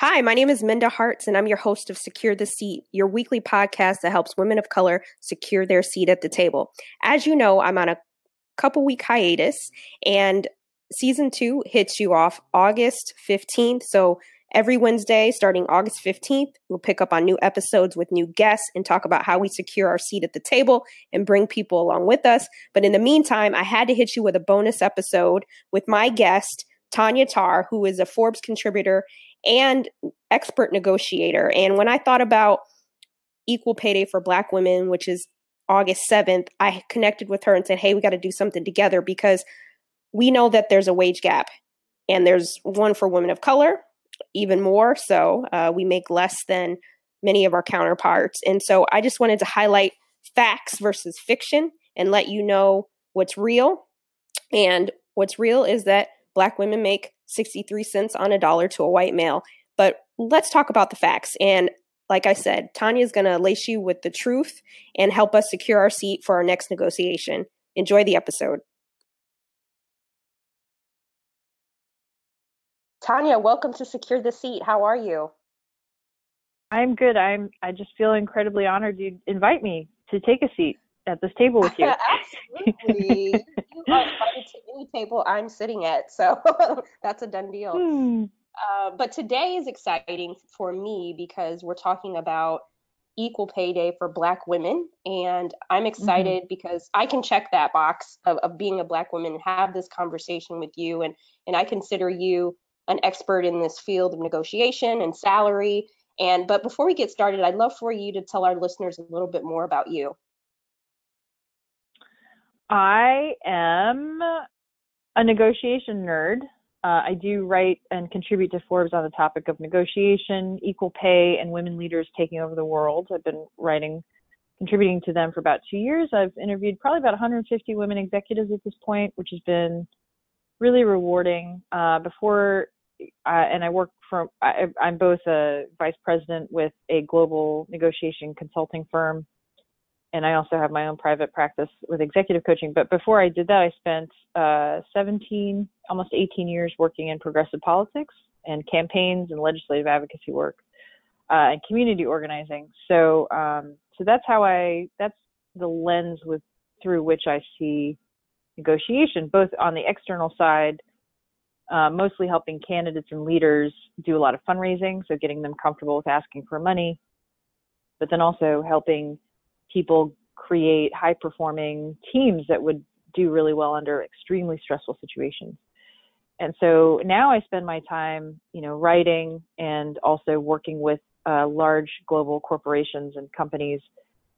Hi, my name is Minda Harts, and I'm your host of Secure the Seat, your weekly podcast that helps women of color secure their seat at the table. As you know, I'm on a couple week hiatus, and season two hits you off August 15th. So every Wednesday, starting August 15th, we'll pick up on new episodes with new guests and talk about how we secure our seat at the table and bring people along with us. But in the meantime, I had to hit you with a bonus episode with my guest. Tanya Tarr, who is a Forbes contributor and expert negotiator. And when I thought about equal payday for Black women, which is August 7th, I connected with her and said, hey, we got to do something together because we know that there's a wage gap and there's one for women of color, even more so. Uh, we make less than many of our counterparts. And so I just wanted to highlight facts versus fiction and let you know what's real. And what's real is that Black women make 63 cents on a dollar to a white male. But let's talk about the facts. And like I said, Tanya is going to lace you with the truth and help us secure our seat for our next negotiation. Enjoy the episode. Tanya, welcome to Secure the Seat. How are you? I'm good. I'm I just feel incredibly honored you invite me to take a seat at this table with you. Absolutely. you are invited to any table I'm sitting at, so that's a done deal. Hmm. Uh, but today is exciting for me because we're talking about equal pay day for Black women, and I'm mm-hmm. excited mm-hmm. because I can check that box of, of being a Black woman and have this conversation with you, and and I consider you an expert in this field of negotiation and salary. And but before we get started, I'd love for you to tell our listeners a little bit more about you. I am a negotiation nerd. Uh, I do write and contribute to Forbes on the topic of negotiation, equal pay, and women leaders taking over the world. I've been writing, contributing to them for about two years. I've interviewed probably about 150 women executives at this point, which has been really rewarding. Uh, before, uh, and I work from, I, I'm both a vice president with a global negotiation consulting firm and I also have my own private practice with executive coaching. But before I did that, I spent uh, 17, almost 18 years working in progressive politics and campaigns and legislative advocacy work uh, and community organizing. So, um, so that's how I. That's the lens with through which I see negotiation, both on the external side. Uh, mostly helping candidates and leaders do a lot of fundraising, so getting them comfortable with asking for money, but then also helping people create high performing teams that would do really well under extremely stressful situations. And so now I spend my time, you know, writing and also working with uh, large global corporations and companies,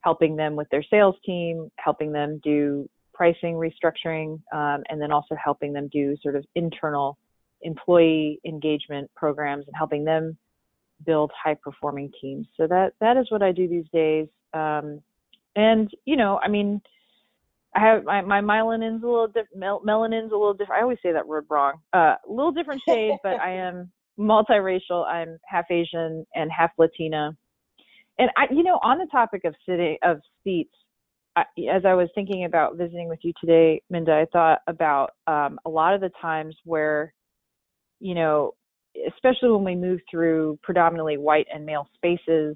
helping them with their sales team, helping them do pricing restructuring, um, and then also helping them do sort of internal employee engagement programs and helping them build high performing teams. So that that is what I do these days. Um, and you know, I mean, I have my my melanin's a little different. Mel- melanin's a little different. I always say that word wrong. Uh, a little different shade, but I am multiracial. I'm half Asian and half Latina. And I, you know, on the topic of sitting of seats, I, as I was thinking about visiting with you today, Minda, I thought about um, a lot of the times where, you know, especially when we move through predominantly white and male spaces,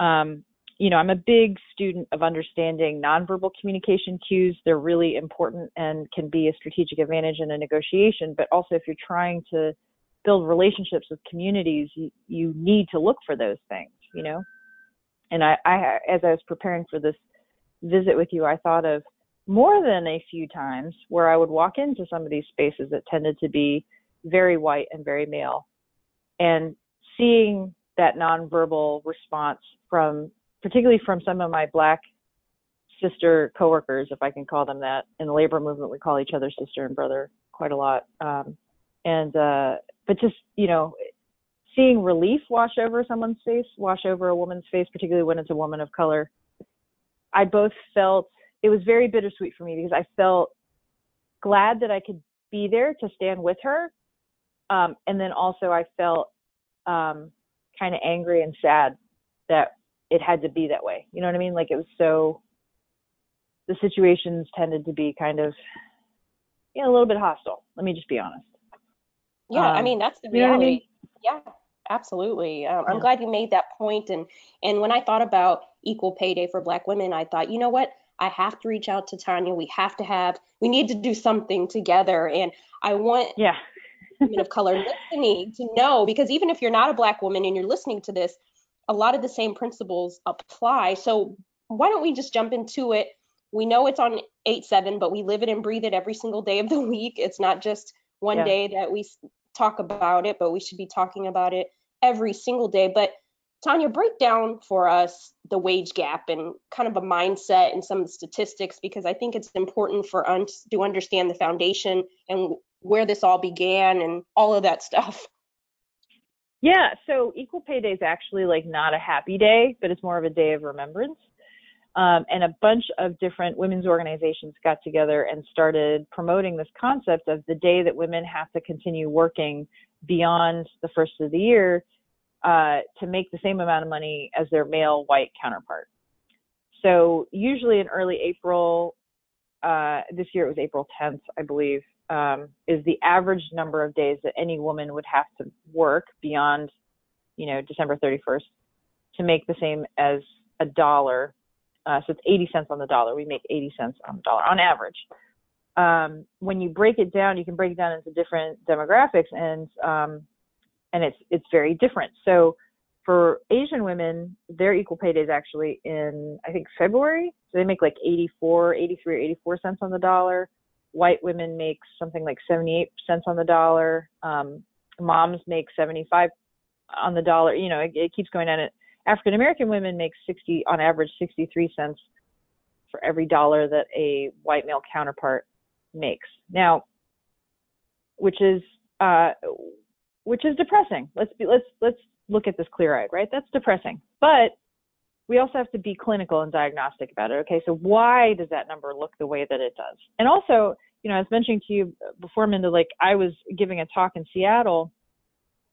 um, you know, I'm a big student of understanding nonverbal communication cues. They're really important and can be a strategic advantage in a negotiation. But also, if you're trying to build relationships with communities, you, you need to look for those things, you know. And I, I, as I was preparing for this visit with you, I thought of more than a few times where I would walk into some of these spaces that tended to be very white and very male, and seeing that nonverbal response from particularly from some of my black sister coworkers, if I can call them that. In the labor movement, we call each other sister and brother quite a lot. Um, and uh, but just you know, seeing relief wash over someone's face, wash over a woman's face, particularly when it's a woman of color. I both felt it was very bittersweet for me because I felt glad that I could be there to stand with her, um, and then also I felt um, kind of angry and sad that it had to be that way. You know what I mean? Like it was so the situations tended to be kind of yeah, a little bit hostile. Let me just be honest. Yeah, um, I mean that's the reality. You know I mean? Yeah. Absolutely. Um, yeah. I'm glad you made that point. And and when I thought about equal pay day for Black women, I thought, you know what? I have to reach out to Tanya. We have to have. We need to do something together. And I want yeah. women of color listening to know because even if you're not a Black woman and you're listening to this, a lot of the same principles apply. So why don't we just jump into it? We know it's on 8 7, but we live it and breathe it every single day of the week. It's not just one yeah. day that we talk about it, but we should be talking about it every single day. But Tanya, break down for us the wage gap and kind of a mindset and some of the statistics because I think it's important for us to understand the foundation and where this all began and all of that stuff. Yeah, so Equal Pay Day is actually like not a happy day, but it's more of a day of remembrance. Um, and a bunch of different women's organizations got together and started promoting this concept of the day that women have to continue working beyond the first of the year uh, to make the same amount of money as their male white counterpart. So usually in early April, uh, this year it was April 10th, I believe, um, is the average number of days that any woman would have to work beyond, you know, December 31st to make the same as a dollar. Uh, so it's 80 cents on the dollar. We make 80 cents on the dollar on average. Um, when you break it down, you can break it down into different demographics, and um, and it's it's very different. So for Asian women, their equal pay day is actually in I think February. So they make like 84, 83 or 84 cents on the dollar. White women make something like 78 cents on the dollar. Um, moms make 75 on the dollar. You know, it, it keeps going down. African American women make 60 on average 63 cents for every dollar that a white male counterpart makes. Now, which is uh, which is depressing. Let's be let's let's look at this clear-eyed, right? That's depressing. But we also have to be clinical and diagnostic about it. Okay, so why does that number look the way that it does? And also, you know, I was mentioning to you before, Minda, like I was giving a talk in Seattle,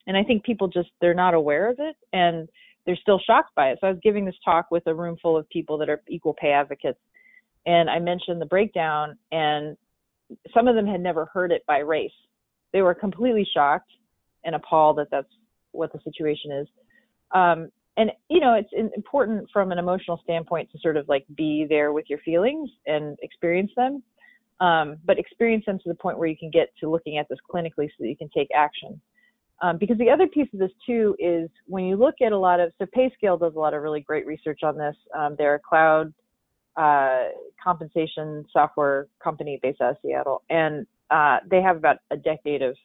and I think people just they're not aware of it and they're still shocked by it. So I was giving this talk with a room full of people that are equal pay advocates, and I mentioned the breakdown, and some of them had never heard it by race. They were completely shocked and appalled that that's what the situation is. Um, and you know, it's important from an emotional standpoint to sort of like be there with your feelings and experience them, um, but experience them to the point where you can get to looking at this clinically so that you can take action. Um, because the other piece of this too is when you look at a lot of so PayScale does a lot of really great research on this. Um, they're a cloud uh, compensation software company based out of Seattle, and uh, they have about a decade of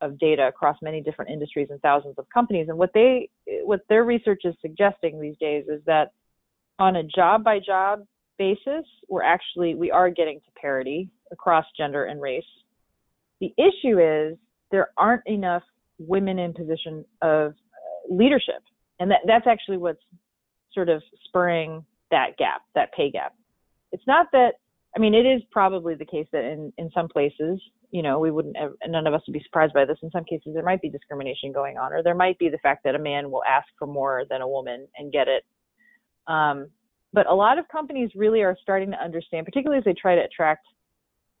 of data across many different industries and thousands of companies. And what they what their research is suggesting these days is that on a job by job basis, we're actually we are getting to parity across gender and race. The issue is there aren't enough women in position of uh, leadership, and that that's actually what's sort of spurring that gap, that pay gap. It's not that I mean, it is probably the case that in, in some places, you know, we wouldn't, have, none of us would be surprised by this. In some cases, there might be discrimination going on, or there might be the fact that a man will ask for more than a woman and get it. Um, but a lot of companies really are starting to understand, particularly as they try to attract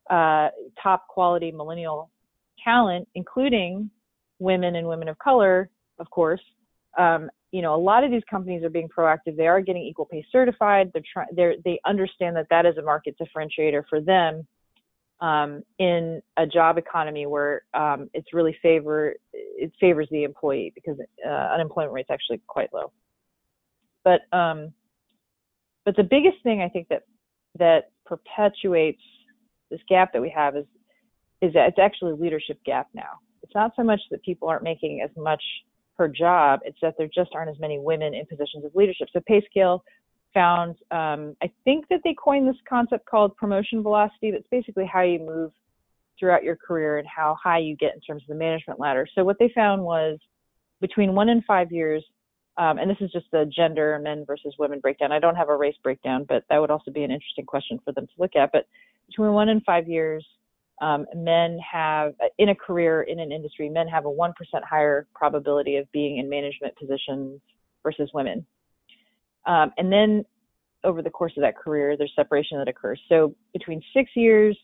uh, top quality millennial talent, including women and women of color, of course. Um, you know, a lot of these companies are being proactive. They are getting equal pay certified. They're trying. They they understand that that is a market differentiator for them um, in a job economy where um, it's really favor it favors the employee because uh, unemployment rate's actually quite low. But um, but the biggest thing I think that that perpetuates this gap that we have is is that it's actually a leadership gap now. It's not so much that people aren't making as much per job. It's that there just aren't as many women in positions of leadership. So PayScale found, um, I think that they coined this concept called promotion velocity. That's basically how you move throughout your career and how high you get in terms of the management ladder. So what they found was between one and five years, um, and this is just a gender men versus women breakdown. I don't have a race breakdown, but that would also be an interesting question for them to look at. But between one and five years, um, men have in a career in an industry men have a 1% higher probability of being in management positions versus women um, and then over the course of that career there's separation that occurs so between six years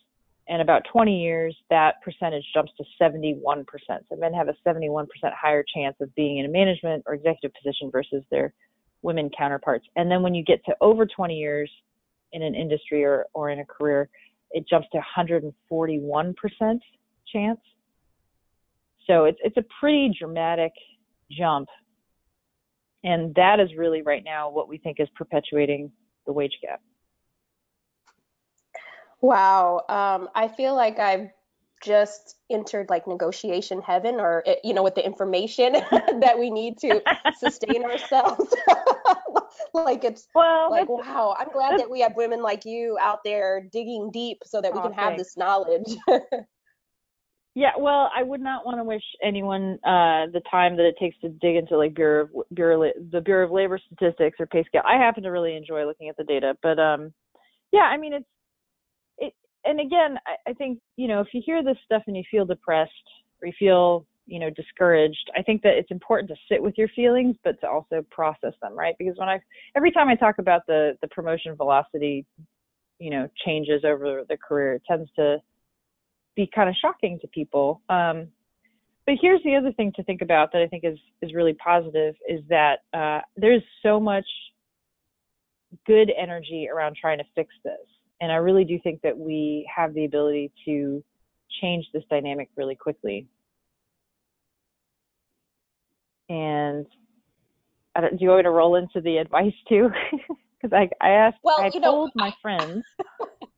and about 20 years, that percentage jumps to 71%. So men have a 71% higher chance of being in a management or executive position versus their women counterparts. And then when you get to over 20 years in an industry or, or in a career, it jumps to 141% chance. So it's it's a pretty dramatic jump. And that is really right now what we think is perpetuating the wage gap. Wow. Um, I feel like I've just entered like negotiation heaven or eh, you know with the information that we need to sustain ourselves like it's well like wow i'm glad that we have women like you out there digging deep so that we can have this knowledge yeah well i would not want to wish anyone uh the time that it takes to dig into like bureau of, bureau the bureau of labor statistics or PayScale i happen to really enjoy looking at the data but um yeah i mean it's it. and again, I, I think you know if you hear this stuff and you feel depressed or you feel you know discouraged, I think that it's important to sit with your feelings, but to also process them, right? Because when I every time I talk about the the promotion velocity, you know, changes over the career, it tends to be kind of shocking to people. Um, but here's the other thing to think about that I think is is really positive is that uh, there's so much good energy around trying to fix this and I really do think that we have the ability to change this dynamic really quickly. And do you want me to roll into the advice too? Because I, I asked, well, I told know, my friends.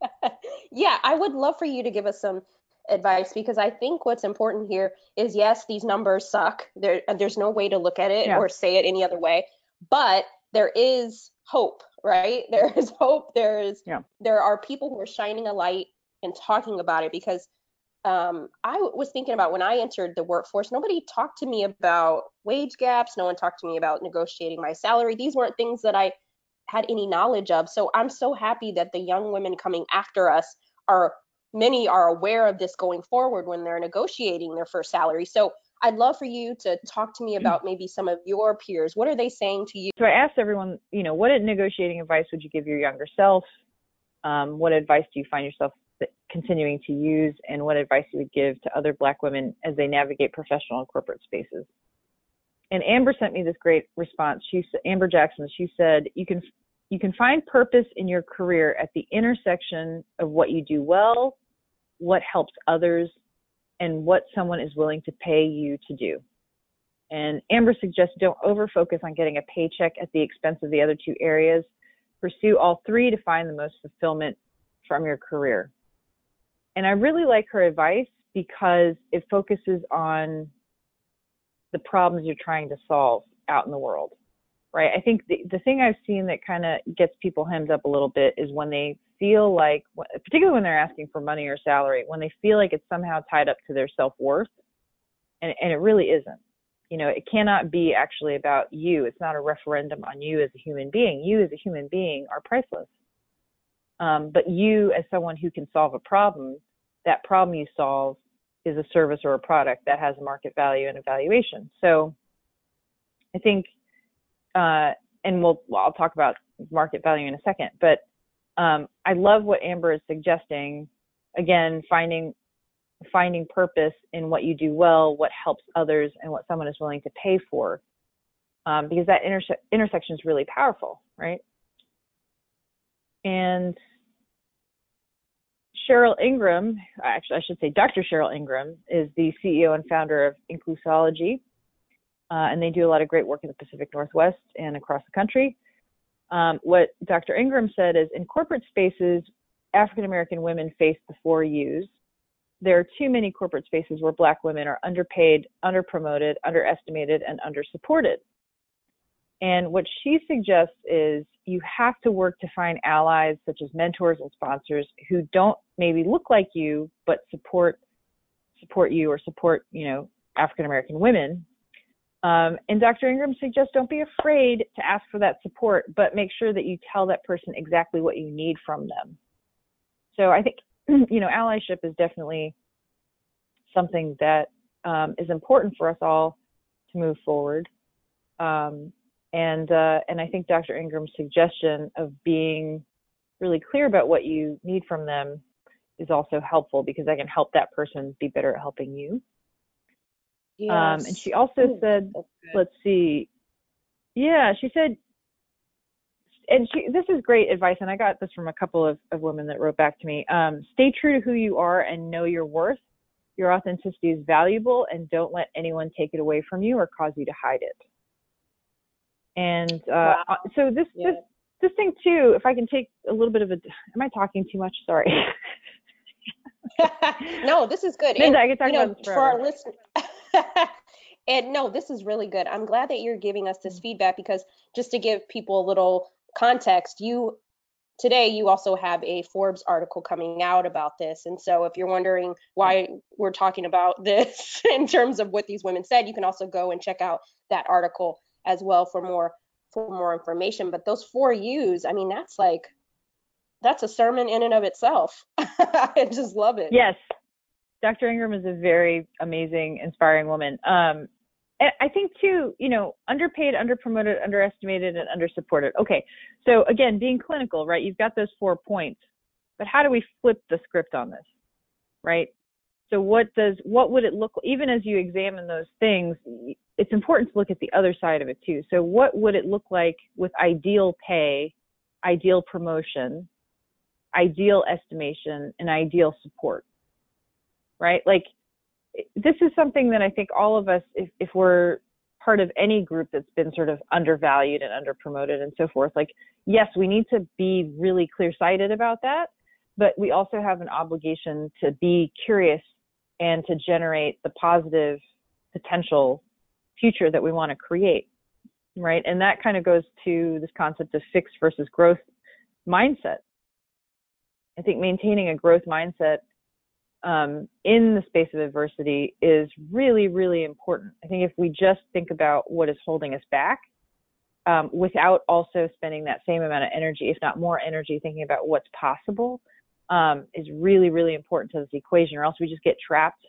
yeah, I would love for you to give us some advice because I think what's important here is yes, these numbers suck. There, there's no way to look at it yeah. or say it any other way, but there is hope right? There is hope. There is yeah. there are people who are shining a light and talking about it because um, I was thinking about when I entered the workforce, nobody talked to me about wage gaps. No one talked to me about negotiating my salary. These weren't things that I had any knowledge of. So I'm so happy that the young women coming after us are many are aware of this going forward when they're negotiating their first salary. So I'd love for you to talk to me about maybe some of your peers. What are they saying to you? So I asked everyone, you know, what negotiating advice would you give your younger self? Um, what advice do you find yourself continuing to use, and what advice you would give to other Black women as they navigate professional and corporate spaces? And Amber sent me this great response. She Amber Jackson. She said, "You can you can find purpose in your career at the intersection of what you do well, what helps others, and what someone is willing to pay you to do. And Amber suggests don't over focus on getting a paycheck at the expense of the other two areas. Pursue all three to find the most fulfillment from your career. And I really like her advice because it focuses on the problems you're trying to solve out in the world. Right? I think the, the thing I've seen that kind of gets people hemmed up a little bit is when they feel like, particularly when they're asking for money or salary, when they feel like it's somehow tied up to their self worth, and, and it really isn't. You know, it cannot be actually about you. It's not a referendum on you as a human being. You as a human being are priceless. Um, but you, as someone who can solve a problem, that problem you solve is a service or a product that has a market value and evaluation. So I think, uh, and we'll, well, I'll talk about market value in a second, but um, I love what Amber is suggesting. Again, finding finding purpose in what you do well, what helps others, and what someone is willing to pay for, um, because that interse- intersection is really powerful, right? And Cheryl Ingram, actually, I should say Dr. Cheryl Ingram, is the CEO and founder of Inclusology, uh, and they do a lot of great work in the Pacific Northwest and across the country. Um, what Dr. Ingram said is in corporate spaces, African American women face the four U's. There are too many corporate spaces where Black women are underpaid, underpromoted, underestimated, and undersupported. And what she suggests is you have to work to find allies such as mentors and sponsors who don't maybe look like you but support support you or support you know African American women um, and Dr. Ingram suggests don't be afraid to ask for that support, but make sure that you tell that person exactly what you need from them. So I think, you know, allyship is definitely something that um, is important for us all to move forward. Um, and uh, and I think Dr. Ingram's suggestion of being really clear about what you need from them is also helpful because I can help that person be better at helping you. Yes. Um, and she also Ooh, said, let's see, yeah, she said, and she, this is great advice, and I got this from a couple of, of women that wrote back to me. Um, stay true to who you are and know your worth. Your authenticity is valuable, and don't let anyone take it away from you or cause you to hide it. And uh, wow. Uh, so this yeah. this this thing too, if I can take a little bit of a, am I talking too much? Sorry. no, this is good. And, I can talk you know, for our listeners. and no, this is really good. I'm glad that you're giving us this mm. feedback because just to give people a little context, you today you also have a Forbes article coming out about this. And so if you're wondering why we're talking about this in terms of what these women said, you can also go and check out that article as well for more for more information. But those four U's, I mean, that's like that's a sermon in and of itself. I just love it. Yes. Dr. Ingram is a very amazing, inspiring woman. Um, I think too, you know, underpaid, underpromoted, underestimated, and undersupported. Okay, so again, being clinical, right? You've got those four points, but how do we flip the script on this, right? So what does what would it look even as you examine those things? It's important to look at the other side of it too. So what would it look like with ideal pay, ideal promotion, ideal estimation, and ideal support? Right? Like this is something that I think all of us, if, if we're part of any group that's been sort of undervalued and underpromoted and so forth, like, yes, we need to be really clear sighted about that, but we also have an obligation to be curious and to generate the positive potential future that we want to create. Right. And that kind of goes to this concept of fixed versus growth mindset. I think maintaining a growth mindset um, in the space of adversity is really, really important. I think if we just think about what is holding us back, um, without also spending that same amount of energy, if not more energy, thinking about what's possible, um, is really, really important to this equation, or else we just get trapped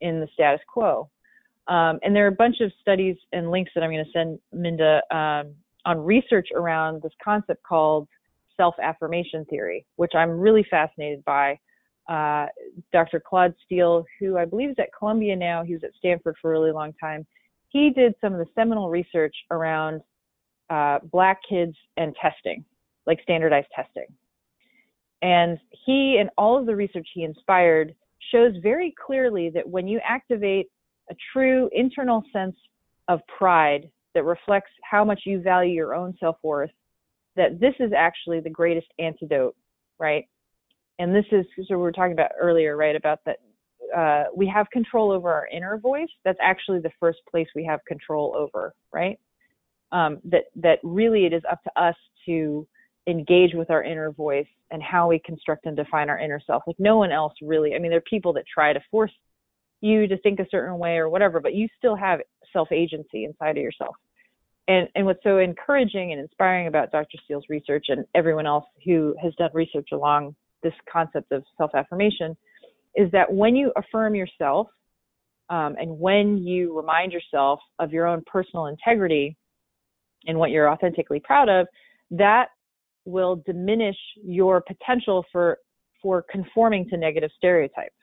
in the status quo. Um, and there are a bunch of studies and links that I'm going to send Minda um, on research around this concept called self affirmation theory, which I'm really fascinated by. Uh, Dr. Claude Steele, who I believe is at Columbia now, he was at Stanford for a really long time. He did some of the seminal research around uh, black kids and testing, like standardized testing. And he and all of the research he inspired shows very clearly that when you activate a true internal sense of pride that reflects how much you value your own self worth, that this is actually the greatest antidote, right? And this is so we were talking about earlier, right? About that uh, we have control over our inner voice. That's actually the first place we have control over, right? Um, that that really it is up to us to engage with our inner voice and how we construct and define our inner self. Like no one else really. I mean, there are people that try to force you to think a certain way or whatever, but you still have self agency inside of yourself. And and what's so encouraging and inspiring about Dr. Steele's research and everyone else who has done research along this concept of self affirmation is that when you affirm yourself um, and when you remind yourself of your own personal integrity and what you're authentically proud of, that will diminish your potential for for conforming to negative stereotypes.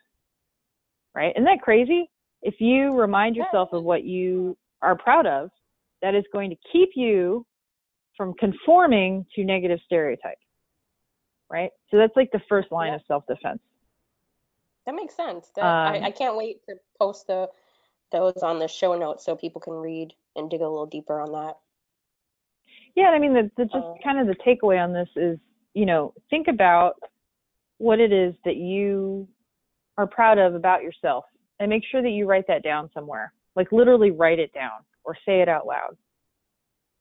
Right? Isn't that crazy? If you remind yourself of what you are proud of, that is going to keep you from conforming to negative stereotypes. Right? So that's like the first line yeah. of self defense. That makes sense. That, um, I, I can't wait to post the those on the show notes so people can read and dig a little deeper on that. Yeah, I mean, the, the just uh, kind of the takeaway on this is, you know, think about what it is that you are proud of about yourself and make sure that you write that down somewhere. Like literally write it down or say it out loud.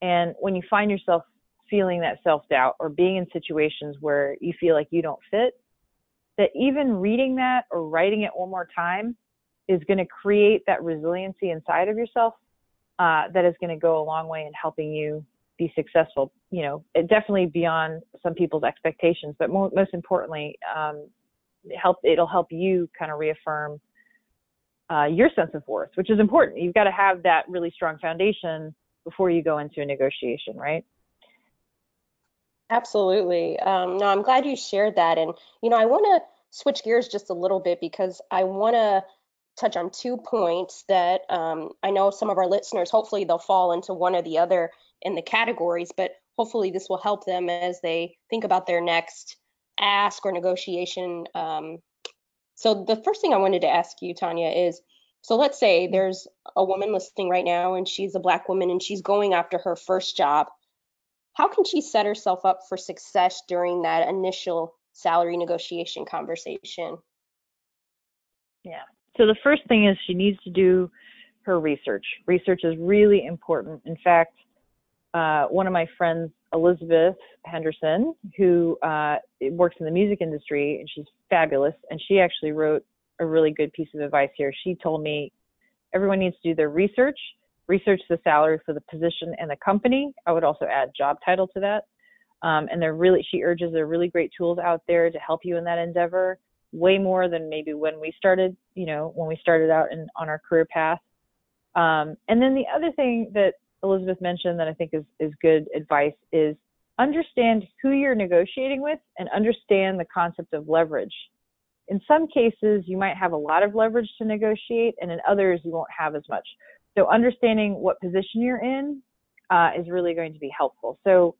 And when you find yourself feeling that self doubt or being in situations where you feel like you don't fit, that even reading that or writing it one more time is going to create that resiliency inside of yourself uh, that is going to go a long way in helping you be successful. You know, it definitely beyond some people's expectations, but most importantly, um, help it'll help you kind of reaffirm uh, your sense of worth, which is important. You've got to have that really strong foundation before you go into a negotiation, right? Absolutely. Um, no, I'm glad you shared that, and you know, I want to switch gears just a little bit because I want to touch on two points that um, I know some of our listeners, hopefully, they'll fall into one or the other in the categories, but hopefully, this will help them as they think about their next ask or negotiation. Um, so, the first thing I wanted to ask you, Tanya, is so let's say there's a woman listening right now and she's a Black woman and she's going after her first job. How can she set herself up for success during that initial salary negotiation conversation? Yeah. So the first thing is she needs to do her research. Research is really important. In fact, uh, one of my friends, Elizabeth Henderson, who uh, works in the music industry, and she's fabulous, and she actually wrote a really good piece of advice here. She told me everyone needs to do their research, research the salary for the position and the company. I would also add job title to that. Um, and they're really, she urges there are really great tools out there to help you in that endeavor, way more than maybe when we started, you know, when we started out in, on our career path. Um, and then the other thing that Elizabeth mentioned that I think is, is good advice is understand who you're negotiating with and understand the concept of leverage. In some cases, you might have a lot of leverage to negotiate, and in others, you won't have as much. So, understanding what position you're in uh, is really going to be helpful. So,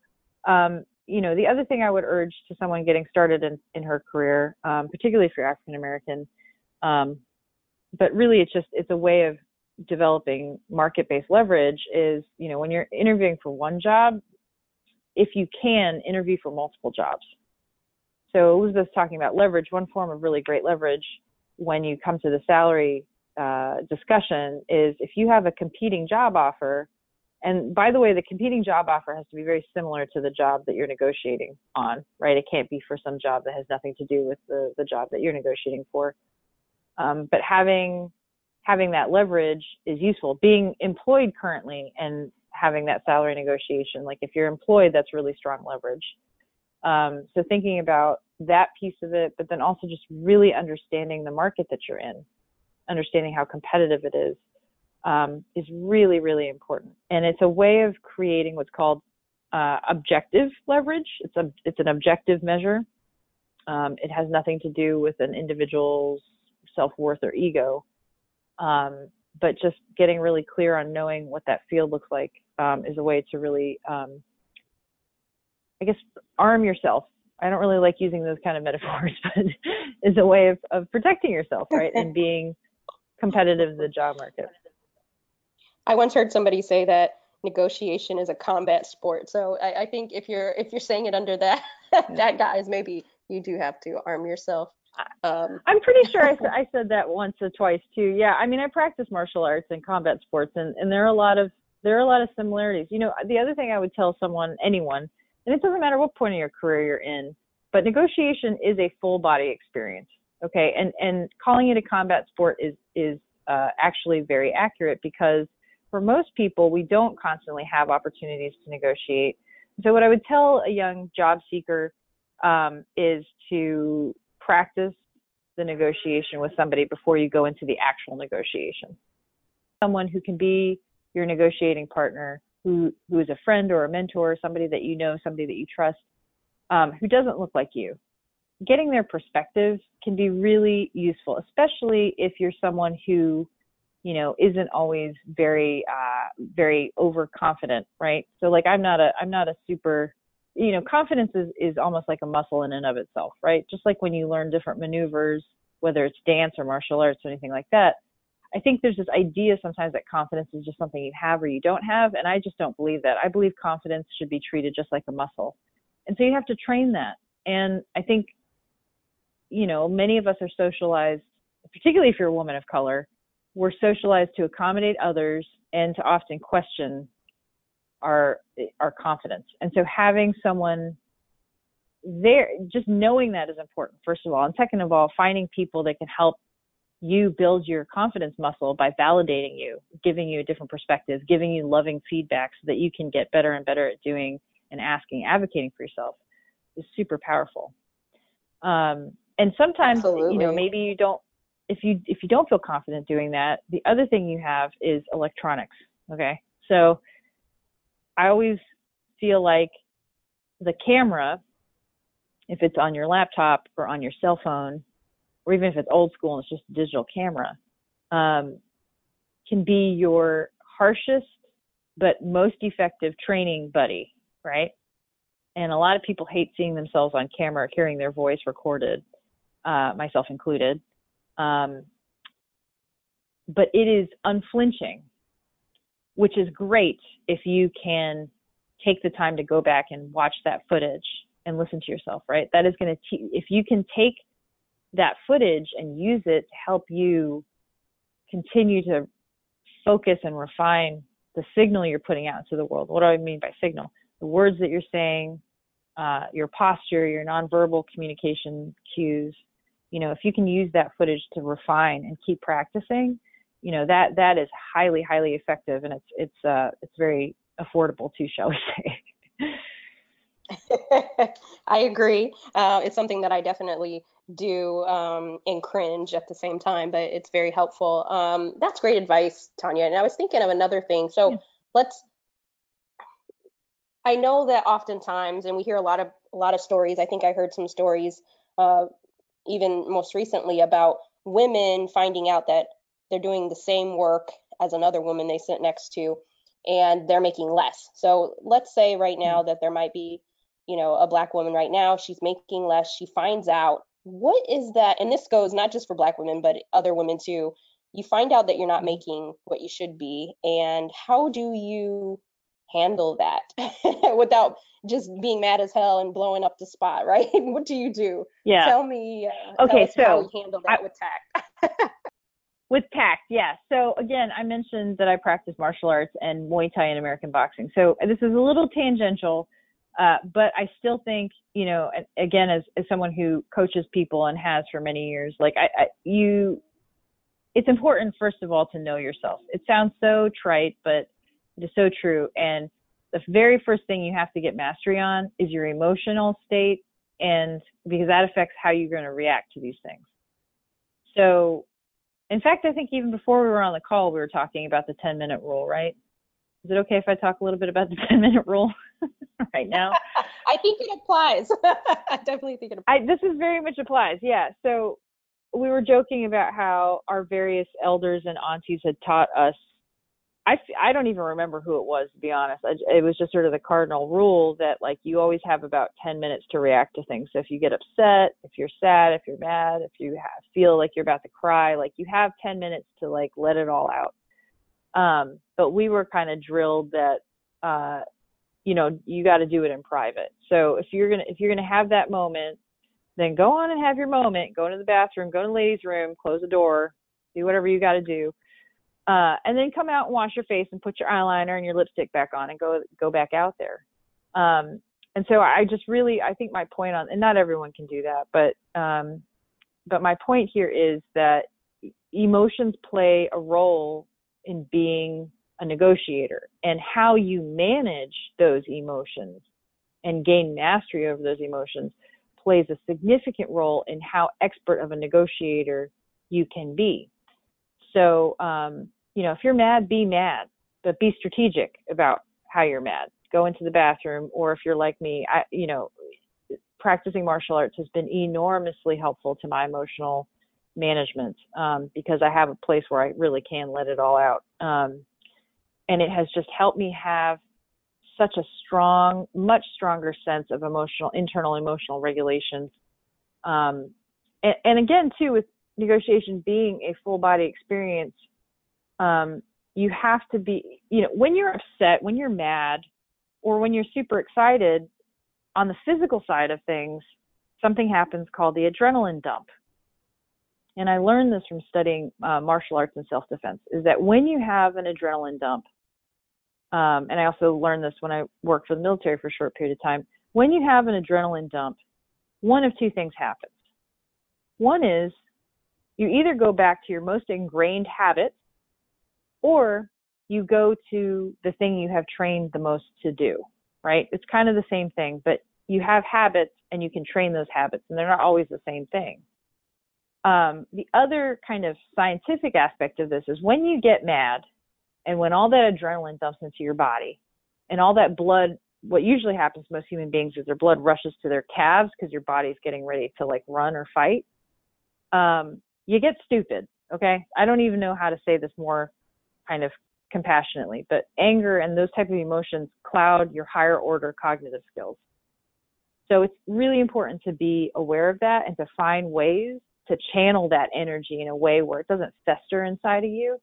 um, you know, the other thing I would urge to someone getting started in, in her career, um, particularly if you're African American, um, but really it's just it's a way of developing market-based leverage. Is you know when you're interviewing for one job, if you can interview for multiple jobs. So Elizabeth's talking about leverage. One form of really great leverage when you come to the salary uh, discussion is if you have a competing job offer and by the way, the competing job offer has to be very similar to the job that you're negotiating on, right? It can't be for some job that has nothing to do with the, the job that you're negotiating for. Um, but having having that leverage is useful. Being employed currently and having that salary negotiation, like if you're employed, that's really strong leverage. Um, so thinking about that piece of it, but then also just really understanding the market that you're in, understanding how competitive it is um, is really, really important. And it's a way of creating what's called uh, objective leverage. It's a it's an objective measure. Um, it has nothing to do with an individual's self worth or ego, um, but just getting really clear on knowing what that field looks like um, is a way to really, um, I guess, arm yourself. I don't really like using those kind of metaphors, but is a way of, of protecting yourself, right, and being competitive the job market. I once heard somebody say that negotiation is a combat sport. So I, I think if you're if you're saying it under that that guise, maybe you do have to arm yourself. Um, I'm pretty sure I, I said that once or twice too. Yeah, I mean I practice martial arts and combat sports, and and there are a lot of there are a lot of similarities. You know, the other thing I would tell someone, anyone, and it doesn't matter what point of your career you're in, but negotiation is a full body experience. Okay, and and calling it a combat sport is is uh, actually very accurate because for most people, we don't constantly have opportunities to negotiate. So, what I would tell a young job seeker um, is to practice the negotiation with somebody before you go into the actual negotiation. Someone who can be your negotiating partner, who who is a friend or a mentor, somebody that you know, somebody that you trust, um, who doesn't look like you. Getting their perspective can be really useful, especially if you're someone who you know isn't always very uh very overconfident right? So like i'm not a i'm not a super you know confidence is is almost like a muscle in and of itself right? Just like when you learn different maneuvers whether it's dance or martial arts or anything like that i think there's this idea sometimes that confidence is just something you have or you don't have and i just don't believe that. I believe confidence should be treated just like a muscle. And so you have to train that. And i think you know many of us are socialized particularly if you're a woman of color we're socialized to accommodate others and to often question our our confidence. And so having someone there just knowing that is important first of all and second of all finding people that can help you build your confidence muscle by validating you giving you a different perspective giving you loving feedback so that you can get better and better at doing and asking advocating for yourself is super powerful um, and sometimes Absolutely. you know maybe you don't if you if you don't feel confident doing that, the other thing you have is electronics. Okay, so I always feel like the camera, if it's on your laptop or on your cell phone, or even if it's old school and it's just a digital camera, um, can be your harshest but most effective training buddy, right? And a lot of people hate seeing themselves on camera or hearing their voice recorded, uh, myself included. Um, but it is unflinching, which is great if you can take the time to go back and watch that footage and listen to yourself, right? That is going to, te- if you can take that footage and use it to help you continue to focus and refine the signal you're putting out into the world. What do I mean by signal? The words that you're saying, uh, your posture, your nonverbal communication cues. You know, if you can use that footage to refine and keep practicing, you know that that is highly highly effective, and it's it's uh, it's very affordable too, shall we say. I agree. Uh, it's something that I definitely do um, and cringe at the same time, but it's very helpful. Um, that's great advice, Tanya. And I was thinking of another thing. So yeah. let's. I know that oftentimes, and we hear a lot of a lot of stories. I think I heard some stories, uh, even most recently, about women finding out that they're doing the same work as another woman they sit next to, and they're making less. So let's say right now that there might be, you know, a black woman right now. She's making less. She finds out what is that and this goes not just for black women but other women too you find out that you're not making what you should be and how do you handle that without just being mad as hell and blowing up the spot right? What do you do? Yeah. Tell me uh, okay tell so how handle that I, with tact. With tact yeah. So again i mentioned that i practice martial arts and muay thai and american boxing. So this is a little tangential uh, but I still think, you know, again, as, as someone who coaches people and has for many years, like I, I, you, it's important first of all to know yourself. It sounds so trite, but it is so true. And the very first thing you have to get mastery on is your emotional state, and because that affects how you're going to react to these things. So, in fact, I think even before we were on the call, we were talking about the 10 minute rule, right? Is it okay if I talk a little bit about the 10 minute rule right now? I think it applies. I definitely think it applies. I, this is very much applies. Yeah. So we were joking about how our various elders and aunties had taught us. I, I don't even remember who it was to be honest. I, it was just sort of the cardinal rule that like you always have about 10 minutes to react to things. So if you get upset, if you're sad, if you're mad, if you have, feel like you're about to cry, like you have 10 minutes to like let it all out. Um, but we were kind of drilled that, uh, you know, you got to do it in private. So if you're gonna if you're gonna have that moment, then go on and have your moment. Go into the bathroom, go to the ladies' room, close the door, do whatever you got to do, uh, and then come out and wash your face and put your eyeliner and your lipstick back on and go go back out there. Um, and so I just really I think my point on and not everyone can do that, but um, but my point here is that emotions play a role in being a negotiator and how you manage those emotions and gain mastery over those emotions plays a significant role in how expert of a negotiator you can be. So, um, you know, if you're mad, be mad, but be strategic about how you're mad. Go into the bathroom, or if you're like me, I, you know, practicing martial arts has been enormously helpful to my emotional management um, because I have a place where I really can let it all out. Um, and it has just helped me have such a strong, much stronger sense of emotional, internal emotional regulation. Um, and, and, again, too, with negotiation being a full body experience, um, you have to be, you know, when you're upset, when you're mad, or when you're super excited, on the physical side of things, something happens called the adrenaline dump and I learned this from studying uh, martial arts and self defense, is that when you have an adrenaline dump, um, and I also learned this when I worked for the military for a short period of time, when you have an adrenaline dump, one of two things happens. One is you either go back to your most ingrained habits or you go to the thing you have trained the most to do, right? It's kind of the same thing, but you have habits and you can train those habits, and they're not always the same thing. Um, the other kind of scientific aspect of this is when you get mad and when all that adrenaline dumps into your body and all that blood, what usually happens to most human beings is their blood rushes to their calves because your body's getting ready to like run or fight. um, you get stupid. Okay, I don't even know how to say this more kind of compassionately, but anger and those type of emotions cloud your higher order cognitive skills. So it's really important to be aware of that and to find ways to channel that energy in a way where it doesn't fester inside of you.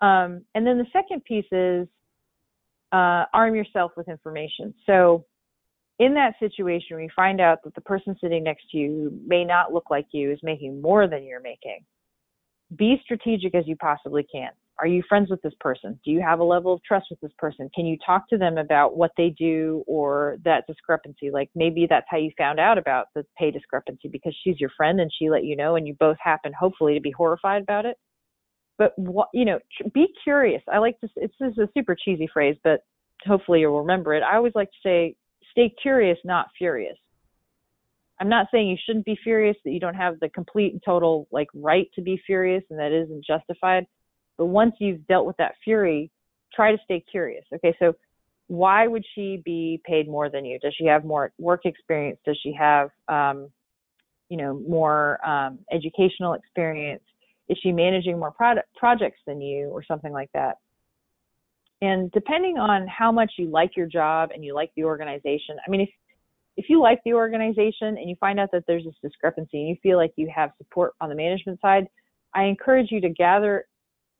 Um, and then the second piece is uh, arm yourself with information. So in that situation where you find out that the person sitting next to you may not look like you is making more than you're making, be strategic as you possibly can. Are you friends with this person? Do you have a level of trust with this person? Can you talk to them about what they do or that discrepancy? Like maybe that's how you found out about the pay discrepancy because she's your friend and she let you know and you both happen hopefully to be horrified about it. But what, you know, be curious. I like to, it's this is a super cheesy phrase, but hopefully you'll remember it. I always like to say, stay curious, not furious. I'm not saying you shouldn't be furious, that you don't have the complete and total like right to be furious and that isn't justified. But once you've dealt with that fury, try to stay curious. Okay, so why would she be paid more than you? Does she have more work experience? Does she have, um, you know, more um, educational experience? Is she managing more product, projects than you, or something like that? And depending on how much you like your job and you like the organization, I mean, if if you like the organization and you find out that there's this discrepancy and you feel like you have support on the management side, I encourage you to gather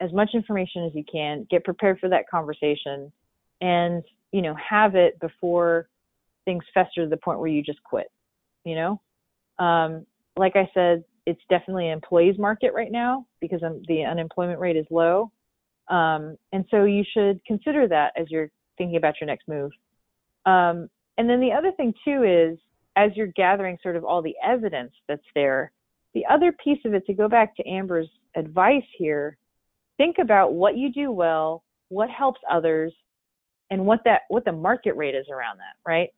as much information as you can, get prepared for that conversation, and you know have it before things fester to the point where you just quit. You know, um, like I said, it's definitely an employees market right now because the unemployment rate is low, um, and so you should consider that as you're thinking about your next move. Um, and then the other thing too is as you're gathering sort of all the evidence that's there, the other piece of it to go back to Amber's advice here think about what you do well, what helps others, and what that what the market rate is around that, right?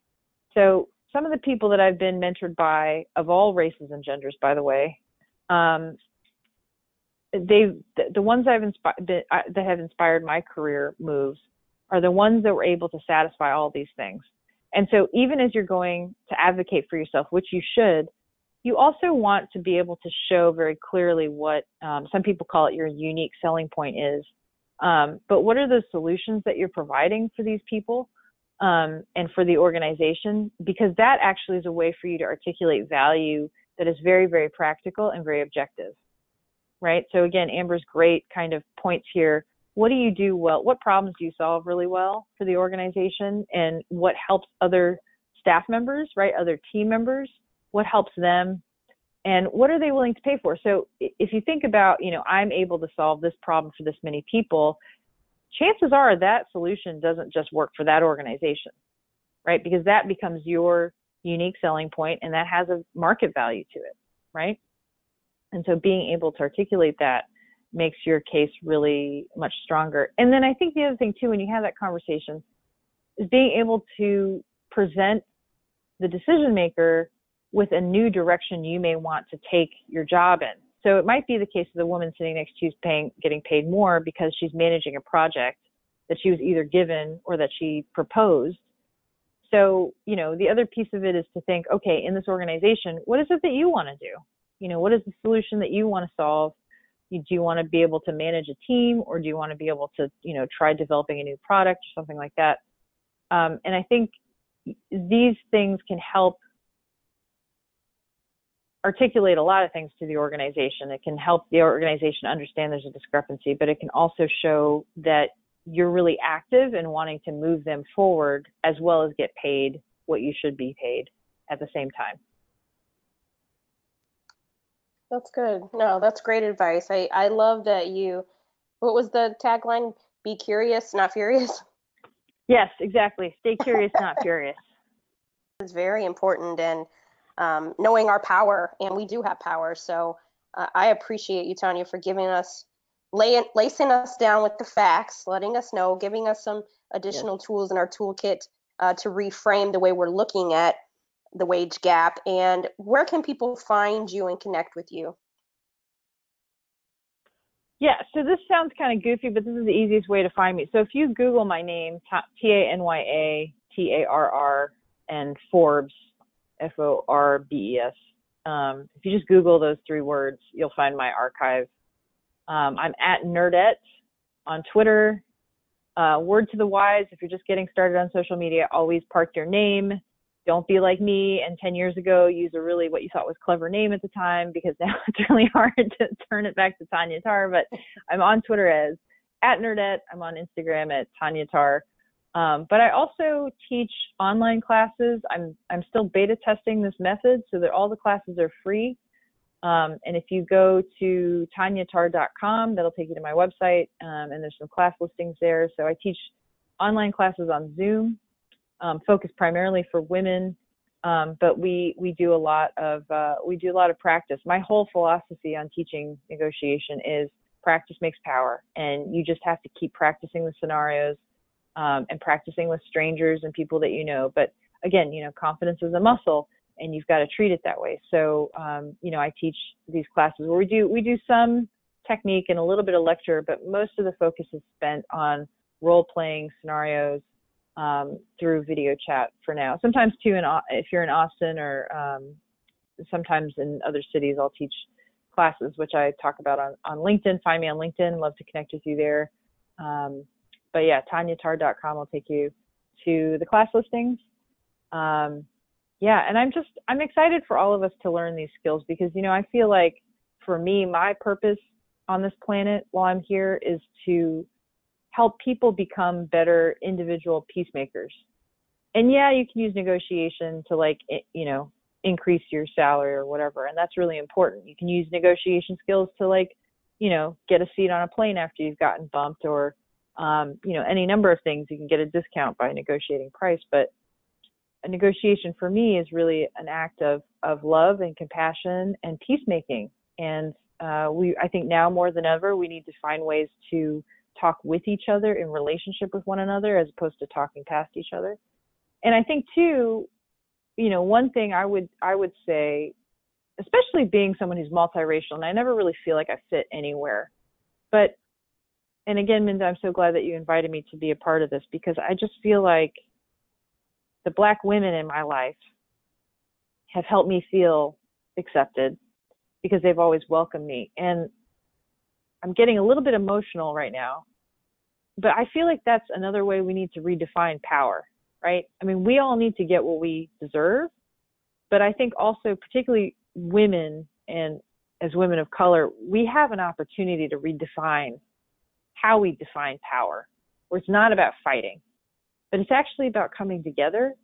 So some of the people that I've been mentored by, of all races and genders, by the way, um, they the, the ones I've inspired that, that have inspired my career moves are the ones that were able to satisfy all these things. And so even as you're going to advocate for yourself, which you should, you also want to be able to show very clearly what um, some people call it your unique selling point is. Um, but what are the solutions that you're providing for these people um, and for the organization? Because that actually is a way for you to articulate value that is very, very practical and very objective. Right. So again, Amber's great kind of points here. What do you do well? What problems do you solve really well for the organization, and what helps other staff members, right? Other team members what helps them and what are they willing to pay for? So if you think about you know i'm able to solve this problem for this many people chances are that solution doesn't just work for that organization right? Because that becomes your unique selling point and that has a market value to it right? And so being able to articulate that makes your case really much stronger. And then i think the other thing too when you have that conversation is being able to present the decision maker with a new direction you may want to take your job in. So it might be the case of the woman sitting next to you paying, getting paid more because she's managing a project that she was either given or that she proposed. So, you know, the other piece of it is to think, okay, in this organization, what is it that you want to do? You know, what is the solution that you want to solve? Do you want to be able to manage a team or do you want to be able to, you know, try developing a new product or something like that? Um, and I think these things can help articulate a lot of things to the organization. It can help the organization understand there's a discrepancy, but it can also show that you're really active in wanting to move them forward as well as get paid what you should be paid at the same time. That's good. No, that's great advice. I, I love that you, what was the tagline? Be curious, not furious? Yes, exactly. Stay curious, not furious. It's very important. And um, knowing our power, and we do have power. So uh, I appreciate you, Tanya, for giving us, laying, lacing us down with the facts, letting us know, giving us some additional yes. tools in our toolkit uh, to reframe the way we're looking at the wage gap. And where can people find you and connect with you? Yeah, so this sounds kind of goofy, but this is the easiest way to find me. So if you Google my name, T A N Y A T A R R, and Forbes, F O R B E S. Um, if you just Google those three words, you'll find my archive. Um, I'm at Nerdette on Twitter. Uh, word to the wise, if you're just getting started on social media, always park your name. Don't be like me and 10 years ago use a really what you thought was clever name at the time because now it's really hard to turn it back to Tanya Tarr. But I'm on Twitter as at Nerdette. I'm on Instagram at Tanya Tarr. Um, but I also teach online classes. I'm I'm still beta testing this method so that all the classes are free. Um, and if you go to tanyatarr.com, that'll take you to my website, um, and there's some class listings there. So I teach online classes on Zoom, um, focused primarily for women, um, but we we do a lot of uh, we do a lot of practice. My whole philosophy on teaching negotiation is practice makes power, and you just have to keep practicing the scenarios um, and practicing with strangers and people that you know. But again, you know, confidence is a muscle, and you've got to treat it that way. So, um, you know, I teach these classes where we do we do some technique and a little bit of lecture, but most of the focus is spent on role playing scenarios um, through video chat for now. Sometimes too, in if you're in Austin or um, sometimes in other cities, I'll teach classes, which I talk about on, on LinkedIn. Find me on LinkedIn. Love to connect with you there. Um, but yeah, tanyatarr.com will take you to the class listings. Um, yeah, and I'm just I'm excited for all of us to learn these skills because you know I feel like for me my purpose on this planet while I'm here is to help people become better individual peacemakers. And yeah, you can use negotiation to like you know increase your salary or whatever, and that's really important. You can use negotiation skills to like you know get a seat on a plane after you've gotten bumped or um, you know, any number of things. You can get a discount by negotiating price, but a negotiation for me is really an act of of love and compassion and peacemaking. And uh, we, I think now more than ever, we need to find ways to talk with each other in relationship with one another as opposed to talking past each other. And I think too, you know, one thing I would I would say, especially being someone who's multiracial, and I never really feel like I fit anywhere, but and again, Minda, I'm so glad that you invited me to be a part of this because I just feel like the black women in my life have helped me feel accepted because they've always welcomed me. And I'm getting a little bit emotional right now, but I feel like that's another way we need to redefine power, right? I mean, we all need to get what we deserve, but I think also, particularly women and as women of color, we have an opportunity to redefine how we define power, where it's not about fighting, but it's actually about coming together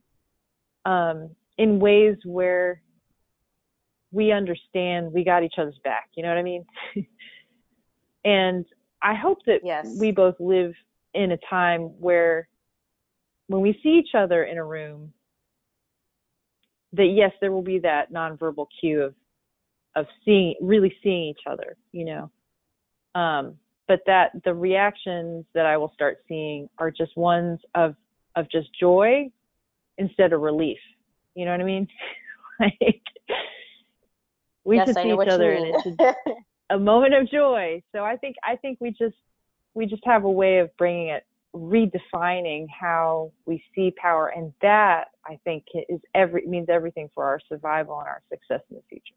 um, in ways where we understand we got each other's back. You know what I mean? and I hope that yes. we both live in a time where when we see each other in a room, that yes, there will be that nonverbal cue of of seeing really seeing each other, you know. Um, but that the reactions that I will start seeing are just ones of of just joy instead of relief. You know what I mean? like we yes, just see each other and it's a, a moment of joy. So I think I think we just we just have a way of bringing it redefining how we see power and that I think is every means everything for our survival and our success in the future.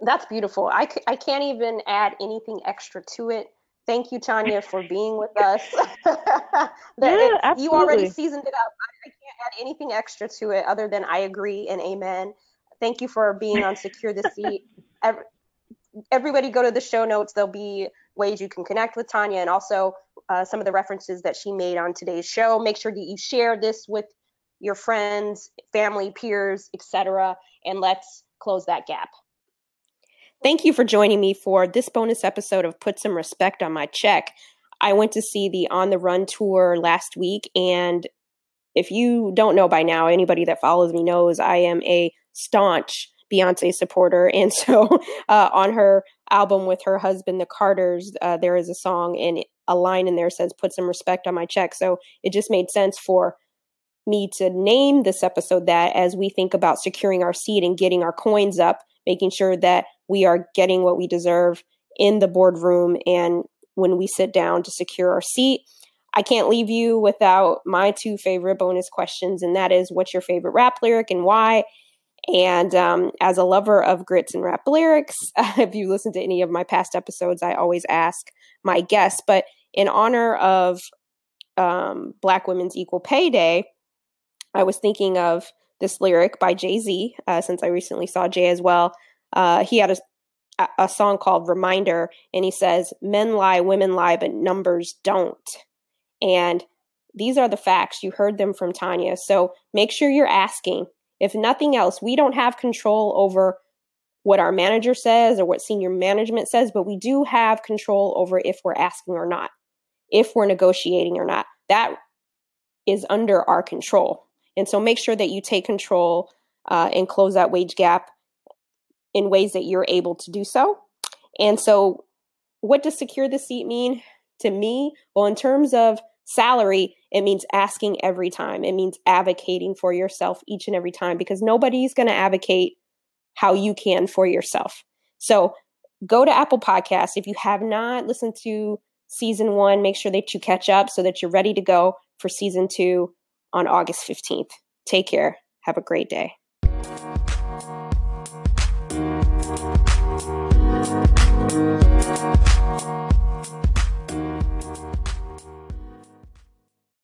That's beautiful. I, I can't even add anything extra to it. Thank you, Tanya, for being with us. yeah. You already seasoned it up. I, I can't add anything extra to it other than I agree and amen. Thank you for being on Secure the Seat. Every, everybody go to the show notes. There'll be ways you can connect with Tanya and also uh, some of the references that she made on today's show. Make sure that you share this with your friends, family, peers, etc. And let's close that gap. Thank you for joining me for this bonus episode of Put Some Respect on My Check. I went to see the On the Run tour last week, and if you don't know by now, anybody that follows me knows I am a staunch Beyonce supporter. And so uh, on her album with her husband, The Carters, uh, there is a song and a line in there says, Put some respect on my check. So it just made sense for me to name this episode that as we think about securing our seat and getting our coins up, making sure that we are getting what we deserve in the boardroom and when we sit down to secure our seat. I can't leave you without my two favorite bonus questions, and that is what's your favorite rap lyric and why? And um, as a lover of grits and rap lyrics, if you listen to any of my past episodes, I always ask my guests. But in honor of um, Black Women's Equal Pay Day, I was thinking of this lyric by Jay Z, uh, since I recently saw Jay as well. Uh, he had a, a song called Reminder, and he says, Men lie, women lie, but numbers don't. And these are the facts. You heard them from Tanya. So make sure you're asking. If nothing else, we don't have control over what our manager says or what senior management says, but we do have control over if we're asking or not, if we're negotiating or not. That is under our control. And so make sure that you take control uh, and close that wage gap in ways that you're able to do so. And so, what does secure the seat mean to me? Well, in terms of salary, it means asking every time. It means advocating for yourself each and every time because nobody's going to advocate how you can for yourself. So, go to Apple Podcasts. If you have not listened to season one, make sure that you catch up so that you're ready to go for season two on August 15th. Take care. Have a great day.